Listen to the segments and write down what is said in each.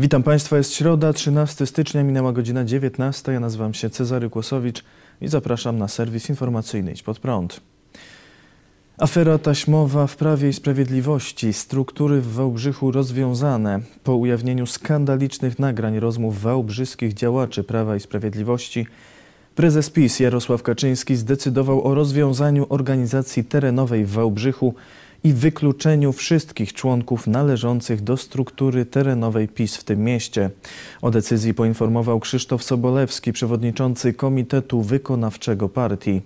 Witam Państwa, jest środa, 13 stycznia, minęła godzina 19. Ja nazywam się Cezary Kłosowicz i zapraszam na serwis informacyjny Idź Pod Prąd. Afera taśmowa w Prawie i Sprawiedliwości, struktury w Wałbrzychu rozwiązane. Po ujawnieniu skandalicznych nagrań rozmów wałbrzyskich działaczy Prawa i Sprawiedliwości, prezes PiS Jarosław Kaczyński zdecydował o rozwiązaniu organizacji terenowej w Wałbrzychu i wykluczeniu wszystkich członków należących do struktury terenowej PiS w tym mieście. O decyzji poinformował Krzysztof Sobolewski, przewodniczący Komitetu Wykonawczego Partii.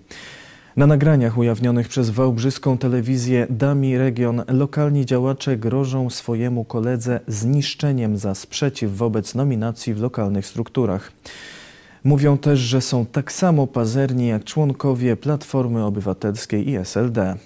Na nagraniach ujawnionych przez wałbrzyską telewizję Dami Region lokalni działacze grożą swojemu koledze zniszczeniem za sprzeciw wobec nominacji w lokalnych strukturach. Mówią też, że są tak samo pazerni jak członkowie Platformy Obywatelskiej i SLD.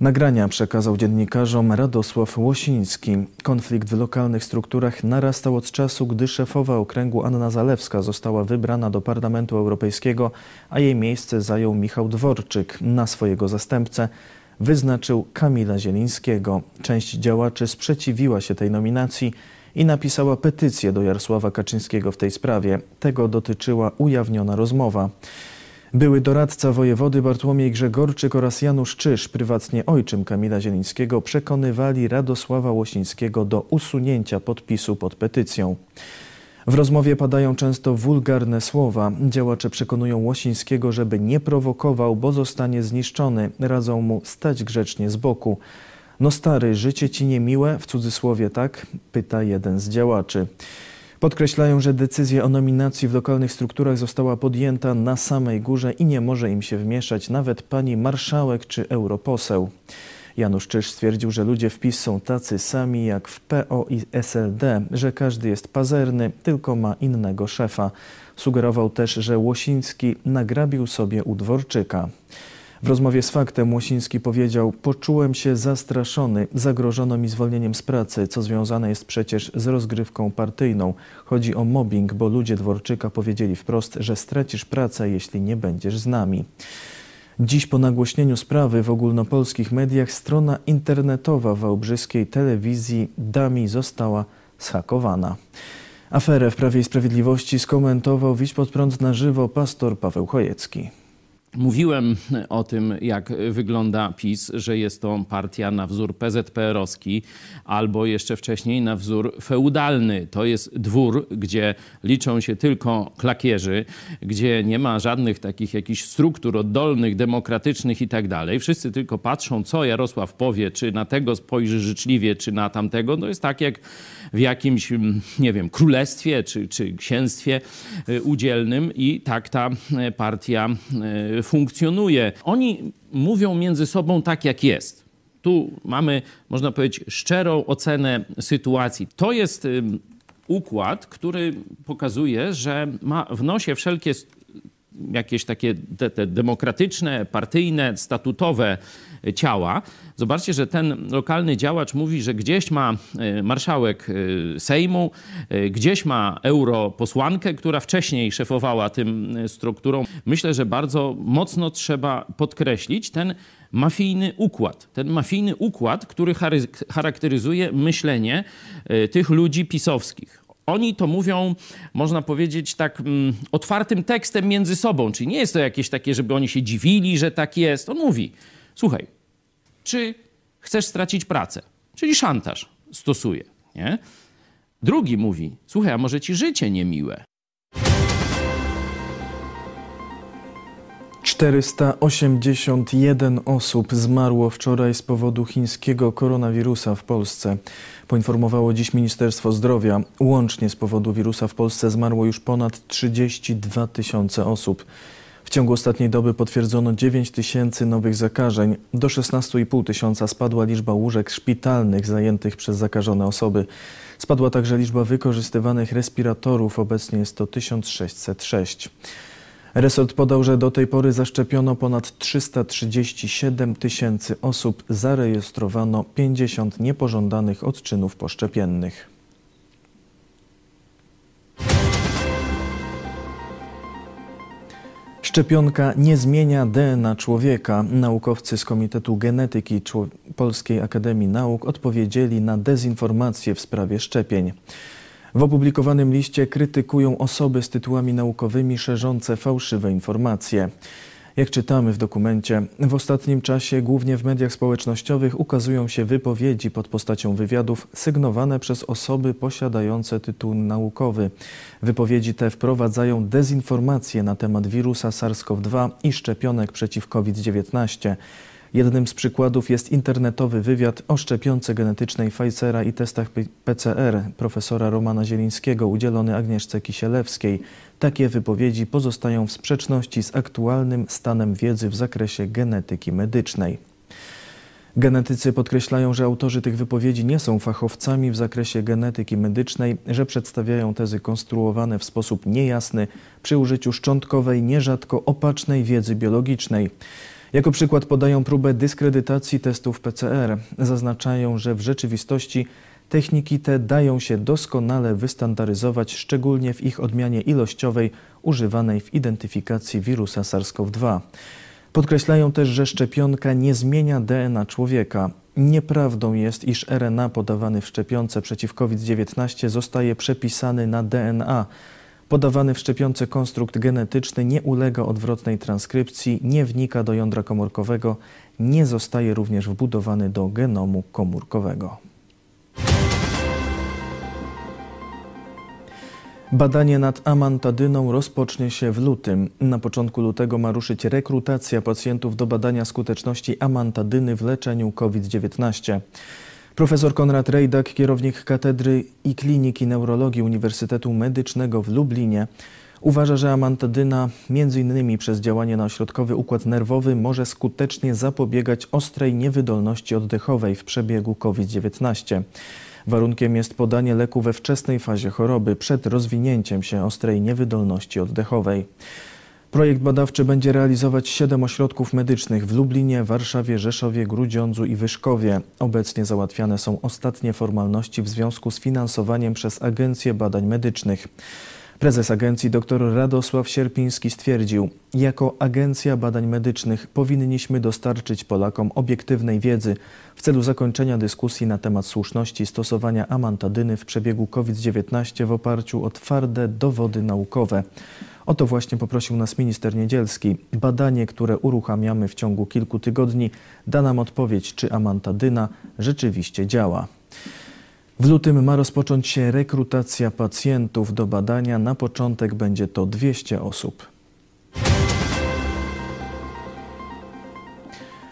Nagrania przekazał dziennikarzom Radosław Łosiński. Konflikt w lokalnych strukturach narastał od czasu, gdy szefowa okręgu Anna Zalewska została wybrana do Parlamentu Europejskiego, a jej miejsce zajął Michał Dworczyk. Na swojego zastępcę wyznaczył Kamila Zielińskiego. Część działaczy sprzeciwiła się tej nominacji i napisała petycję do Jarosława Kaczyńskiego w tej sprawie. Tego dotyczyła ujawniona rozmowa. Były doradca wojewody Bartłomiej Grzegorczyk oraz Janusz Czyż, prywatnie ojczym Kamila Zielińskiego, przekonywali Radosława Łosińskiego do usunięcia podpisu pod petycją. W rozmowie padają często wulgarne słowa. Działacze przekonują Łosińskiego, żeby nie prowokował, bo zostanie zniszczony. Radzą mu stać grzecznie z boku. No stary, życie ci niemiłe? W cudzysłowie tak? Pyta jeden z działaczy. Podkreślają, że decyzja o nominacji w lokalnych strukturach została podjęta na samej górze i nie może im się wmieszać nawet pani marszałek czy europoseł. Janusz Czyż stwierdził, że ludzie w PiS są tacy sami jak w PO i SLD, że każdy jest pazerny, tylko ma innego szefa. Sugerował też, że Łosiński nagrabił sobie u Dworczyka. W rozmowie z Faktem Łosiński powiedział: Poczułem się zastraszony, zagrożono mi zwolnieniem z pracy, co związane jest przecież z rozgrywką partyjną. Chodzi o mobbing, bo ludzie Dworczyka powiedzieli wprost, że stracisz pracę, jeśli nie będziesz z nami. Dziś po nagłośnieniu sprawy w ogólnopolskich mediach strona internetowa wałbrzyskiej telewizji Dami została schakowana. Aferę w Prawie i Sprawiedliwości skomentował Wiś pod prąd na żywo pastor Paweł Chojecki. Mówiłem o tym, jak wygląda PiS, że jest to partia na wzór PZPR-owski albo jeszcze wcześniej na wzór feudalny. To jest dwór, gdzie liczą się tylko klakierzy, gdzie nie ma żadnych takich jakichś struktur oddolnych, demokratycznych i tak dalej. Wszyscy tylko patrzą, co Jarosław powie, czy na tego spojrzy życzliwie, czy na tamtego. No jest tak jak w jakimś, nie wiem, królestwie czy, czy księstwie y, udzielnym i tak ta y, partia y, funkcjonuje. Oni mówią między sobą tak, jak jest. Tu mamy, można powiedzieć, szczerą ocenę sytuacji. To jest układ, który pokazuje, że ma w nosie wszelkie jakieś takie te, te demokratyczne, partyjne, statutowe ciała. Zobaczcie, że ten lokalny działacz mówi, że gdzieś ma e, marszałek e, Sejmu, e, gdzieś ma europosłankę, która wcześniej szefowała tym strukturą. Myślę, że bardzo mocno trzeba podkreślić ten mafijny układ. Ten mafijny układ, który charakteryzuje myślenie tych ludzi pisowskich. Oni to mówią, można powiedzieć, tak mm, otwartym tekstem między sobą, czyli nie jest to jakieś takie, żeby oni się dziwili, że tak jest. On mówi, słuchaj, czy chcesz stracić pracę? Czyli szantaż stosuje, nie? Drugi mówi, słuchaj, a może ci życie niemiłe? 481 osób zmarło wczoraj z powodu chińskiego koronawirusa w Polsce. Poinformowało dziś Ministerstwo Zdrowia. Łącznie z powodu wirusa w Polsce zmarło już ponad 32 tysiące osób. W ciągu ostatniej doby potwierdzono 9 tysięcy nowych zakażeń. Do 16,5 tysiąca spadła liczba łóżek szpitalnych zajętych przez zakażone osoby. Spadła także liczba wykorzystywanych respiratorów. Obecnie jest to 1606. Resort podał, że do tej pory zaszczepiono ponad 337 tysięcy osób, zarejestrowano 50 niepożądanych odczynów poszczepiennych. Szczepionka nie zmienia DNA człowieka. Naukowcy z Komitetu Genetyki Polskiej Akademii Nauk odpowiedzieli na dezinformację w sprawie szczepień. W opublikowanym liście krytykują osoby z tytułami naukowymi szerzące fałszywe informacje. Jak czytamy w dokumencie, w ostatnim czasie głównie w mediach społecznościowych ukazują się wypowiedzi pod postacią wywiadów sygnowane przez osoby posiadające tytuł naukowy. Wypowiedzi te wprowadzają dezinformację na temat wirusa SARS-CoV-2 i szczepionek przeciw COVID-19. Jednym z przykładów jest internetowy wywiad o szczepionce genetycznej Pfizera i testach PCR profesora Romana Zielińskiego udzielony Agnieszce Kisielewskiej. Takie wypowiedzi pozostają w sprzeczności z aktualnym stanem wiedzy w zakresie genetyki medycznej. Genetycy podkreślają, że autorzy tych wypowiedzi nie są fachowcami w zakresie genetyki medycznej, że przedstawiają tezy konstruowane w sposób niejasny przy użyciu szczątkowej, nierzadko opacznej wiedzy biologicznej. Jako przykład podają próbę dyskredytacji testów PCR. Zaznaczają, że w rzeczywistości techniki te dają się doskonale wystandaryzować, szczególnie w ich odmianie ilościowej używanej w identyfikacji wirusa SARS-CoV-2. Podkreślają też, że szczepionka nie zmienia DNA człowieka. Nieprawdą jest, iż RNA podawany w szczepionce przeciw COVID-19 zostaje przepisany na DNA. Podawany w szczepionce konstrukt genetyczny nie ulega odwrotnej transkrypcji, nie wnika do jądra komórkowego, nie zostaje również wbudowany do genomu komórkowego. Badanie nad amantadyną rozpocznie się w lutym. Na początku lutego ma ruszyć rekrutacja pacjentów do badania skuteczności amantadyny w leczeniu COVID-19. Profesor Konrad Rejdak, kierownik Katedry i Kliniki Neurologii Uniwersytetu Medycznego w Lublinie, uważa, że amantadyna, m.in. przez działanie na ośrodkowy układ nerwowy, może skutecznie zapobiegać ostrej niewydolności oddechowej w przebiegu COVID-19. Warunkiem jest podanie leku we wczesnej fazie choroby, przed rozwinięciem się ostrej niewydolności oddechowej. Projekt badawczy będzie realizować siedem ośrodków medycznych w Lublinie, Warszawie, Rzeszowie, Grudziądzu i Wyszkowie. Obecnie załatwiane są ostatnie formalności w związku z finansowaniem przez Agencję Badań Medycznych. Prezes agencji dr Radosław Sierpiński stwierdził, jako Agencja Badań Medycznych powinniśmy dostarczyć Polakom obiektywnej wiedzy w celu zakończenia dyskusji na temat słuszności stosowania amantadyny w przebiegu COVID-19 w oparciu o twarde dowody naukowe. O to właśnie poprosił nas minister Niedzielski. Badanie, które uruchamiamy w ciągu kilku tygodni, da nam odpowiedź, czy amantadyna rzeczywiście działa. W lutym ma rozpocząć się rekrutacja pacjentów do badania. Na początek będzie to 200 osób.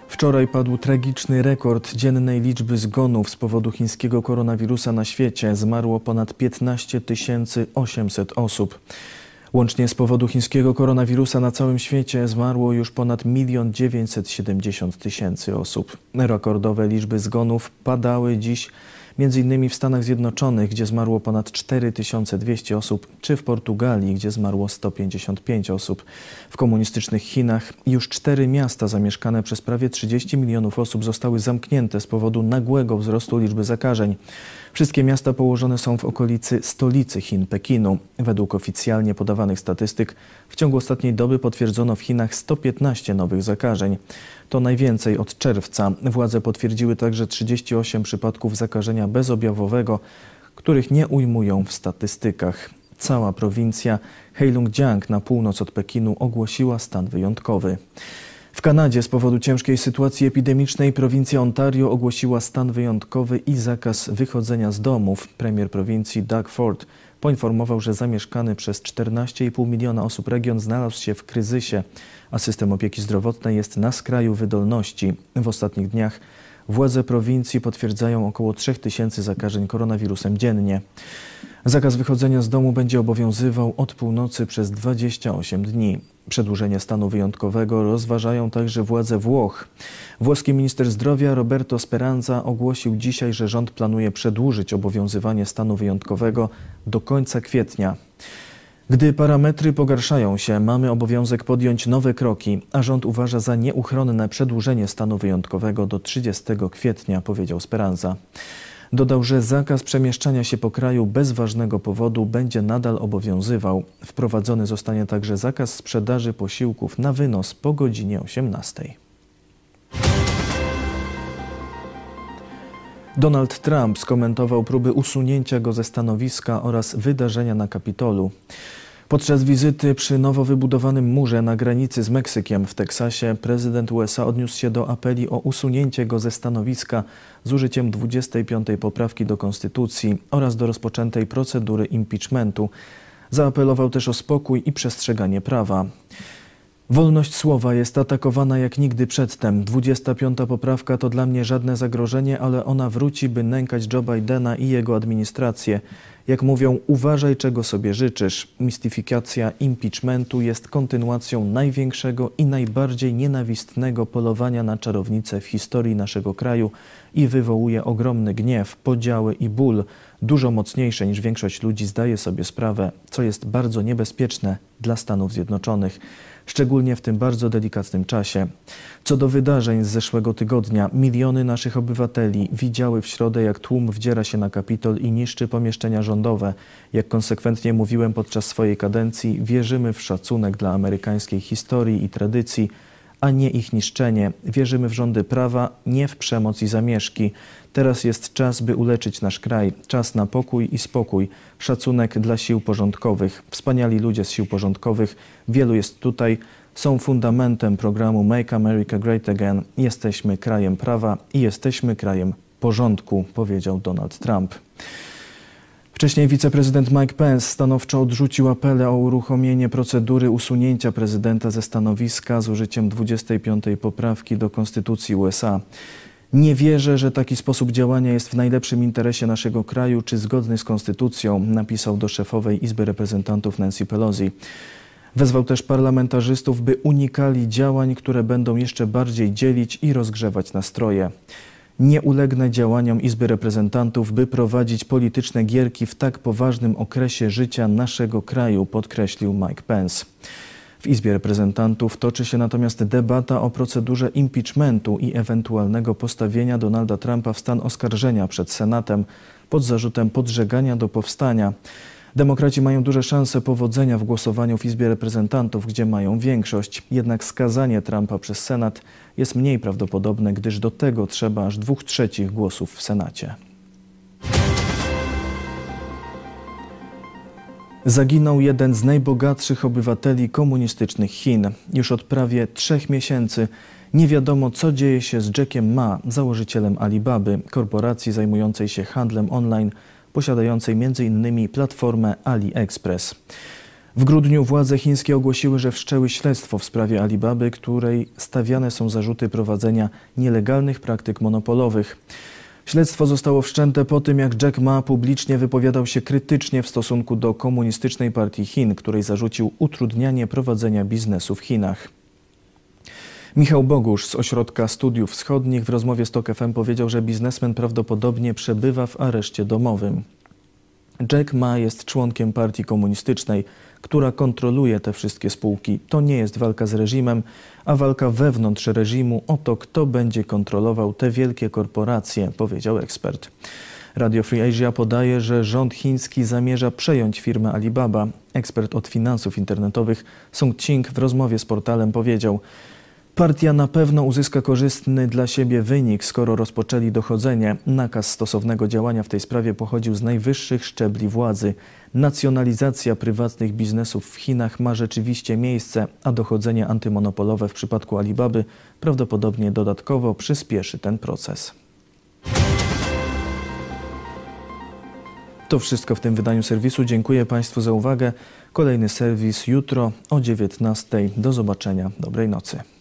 Wczoraj padł tragiczny rekord dziennej liczby zgonów z powodu chińskiego koronawirusa na świecie. Zmarło ponad 15 800 osób. Łącznie z powodu chińskiego koronawirusa na całym świecie zmarło już ponad 1 970 tysięcy osób. Rekordowe liczby zgonów padały dziś innymi w Stanach Zjednoczonych, gdzie zmarło ponad 4200 osób, czy w Portugalii, gdzie zmarło 155 osób. W komunistycznych Chinach już cztery miasta zamieszkane przez prawie 30 milionów osób zostały zamknięte z powodu nagłego wzrostu liczby zakażeń. Wszystkie miasta położone są w okolicy stolicy Chin, Pekinu. Według oficjalnie podawanych statystyk w ciągu ostatniej doby potwierdzono w Chinach 115 nowych zakażeń. To najwięcej od czerwca. Władze potwierdziły także 38 przypadków zakażenia bezobjawowego, których nie ujmują w statystykach. Cała prowincja Heilongjiang na północ od Pekinu ogłosiła stan wyjątkowy. W Kanadzie z powodu ciężkiej sytuacji epidemicznej prowincja Ontario ogłosiła stan wyjątkowy i zakaz wychodzenia z domów. Premier prowincji Doug Ford poinformował, że zamieszkany przez 14,5 miliona osób region znalazł się w kryzysie, a system opieki zdrowotnej jest na skraju wydolności. W ostatnich dniach władze prowincji potwierdzają około 3000 zakażeń koronawirusem dziennie. Zakaz wychodzenia z domu będzie obowiązywał od północy przez 28 dni. Przedłużenie stanu wyjątkowego rozważają także władze Włoch. Włoski minister zdrowia Roberto Speranza ogłosił dzisiaj, że rząd planuje przedłużyć obowiązywanie stanu wyjątkowego do końca kwietnia. Gdy parametry pogarszają się, mamy obowiązek podjąć nowe kroki, a rząd uważa za nieuchronne przedłużenie stanu wyjątkowego do 30 kwietnia, powiedział Speranza. Dodał, że zakaz przemieszczania się po kraju bez ważnego powodu będzie nadal obowiązywał. Wprowadzony zostanie także zakaz sprzedaży posiłków na wynos po godzinie 18. Donald Trump skomentował próby usunięcia go ze stanowiska oraz wydarzenia na Kapitolu. Podczas wizyty przy nowo wybudowanym murze na granicy z Meksykiem w Teksasie prezydent USA odniósł się do apeli o usunięcie go ze stanowiska z użyciem 25. poprawki do konstytucji oraz do rozpoczętej procedury impeachmentu. Zaapelował też o spokój i przestrzeganie prawa. Wolność słowa jest atakowana jak nigdy przedtem. 25. poprawka to dla mnie żadne zagrożenie, ale ona wróci, by nękać Joe Bidena i jego administrację. Jak mówią, uważaj czego sobie życzysz. Mistyfikacja impeachmentu jest kontynuacją największego i najbardziej nienawistnego polowania na czarownicę w historii naszego kraju i wywołuje ogromny gniew, podziały i ból, dużo mocniejsze niż większość ludzi zdaje sobie sprawę, co jest bardzo niebezpieczne dla Stanów Zjednoczonych szczególnie w tym bardzo delikatnym czasie. Co do wydarzeń z zeszłego tygodnia, miliony naszych obywateli widziały w środę, jak tłum wdziera się na Kapitol i niszczy pomieszczenia rządowe. Jak konsekwentnie mówiłem podczas swojej kadencji, wierzymy w szacunek dla amerykańskiej historii i tradycji, a nie ich niszczenie. Wierzymy w rządy prawa, nie w przemoc i zamieszki. Teraz jest czas, by uleczyć nasz kraj. Czas na pokój i spokój. Szacunek dla sił porządkowych. Wspaniali ludzie z sił porządkowych. Wielu jest tutaj. Są fundamentem programu Make America Great Again. Jesteśmy krajem prawa i jesteśmy krajem porządku, powiedział Donald Trump. Wcześniej wiceprezydent Mike Pence stanowczo odrzucił apele o uruchomienie procedury usunięcia prezydenta ze stanowiska z użyciem 25. poprawki do Konstytucji USA. Nie wierzę, że taki sposób działania jest w najlepszym interesie naszego kraju czy zgodny z konstytucją, napisał do szefowej Izby Reprezentantów Nancy Pelosi. Wezwał też parlamentarzystów, by unikali działań, które będą jeszcze bardziej dzielić i rozgrzewać nastroje. Nie ulegnę działaniom Izby Reprezentantów, by prowadzić polityczne gierki w tak poważnym okresie życia naszego kraju, podkreślił Mike Pence. W Izbie Reprezentantów toczy się natomiast debata o procedurze impeachmentu i ewentualnego postawienia Donalda Trumpa w stan oskarżenia przed Senatem pod zarzutem podżegania do powstania. Demokraci mają duże szanse powodzenia w głosowaniu w Izbie Reprezentantów, gdzie mają większość. Jednak skazanie Trumpa przez Senat jest mniej prawdopodobne, gdyż do tego trzeba aż dwóch trzecich głosów w Senacie. Zaginął jeden z najbogatszych obywateli komunistycznych Chin. Już od prawie trzech miesięcy nie wiadomo, co dzieje się z Jackiem Ma, założycielem Alibaby, korporacji zajmującej się handlem online, posiadającej m.in. platformę AliExpress. W grudniu władze chińskie ogłosiły, że wszczęły śledztwo w sprawie Alibaby, której stawiane są zarzuty prowadzenia nielegalnych praktyk monopolowych. Śledztwo zostało wszczęte po tym, jak Jack Ma publicznie wypowiadał się krytycznie w stosunku do Komunistycznej Partii Chin, której zarzucił utrudnianie prowadzenia biznesu w Chinach. Michał Bogusz z Ośrodka Studiów Wschodnich w rozmowie z TOK FM powiedział, że biznesmen prawdopodobnie przebywa w areszcie domowym. Jack Ma jest członkiem partii komunistycznej, która kontroluje te wszystkie spółki. To nie jest walka z reżimem, a walka wewnątrz reżimu o to, kto będzie kontrolował te wielkie korporacje, powiedział ekspert. Radio Free Asia podaje, że rząd chiński zamierza przejąć firmę Alibaba. Ekspert od finansów internetowych Sung Ching w rozmowie z portalem powiedział: Partia na pewno uzyska korzystny dla siebie wynik, skoro rozpoczęli dochodzenie. Nakaz stosownego działania w tej sprawie pochodził z najwyższych szczebli władzy. Nacjonalizacja prywatnych biznesów w Chinach ma rzeczywiście miejsce, a dochodzenie antymonopolowe w przypadku Alibaby prawdopodobnie dodatkowo przyspieszy ten proces. To wszystko w tym wydaniu serwisu. Dziękuję Państwu za uwagę. Kolejny serwis jutro o 19:00. Do zobaczenia. Dobrej nocy.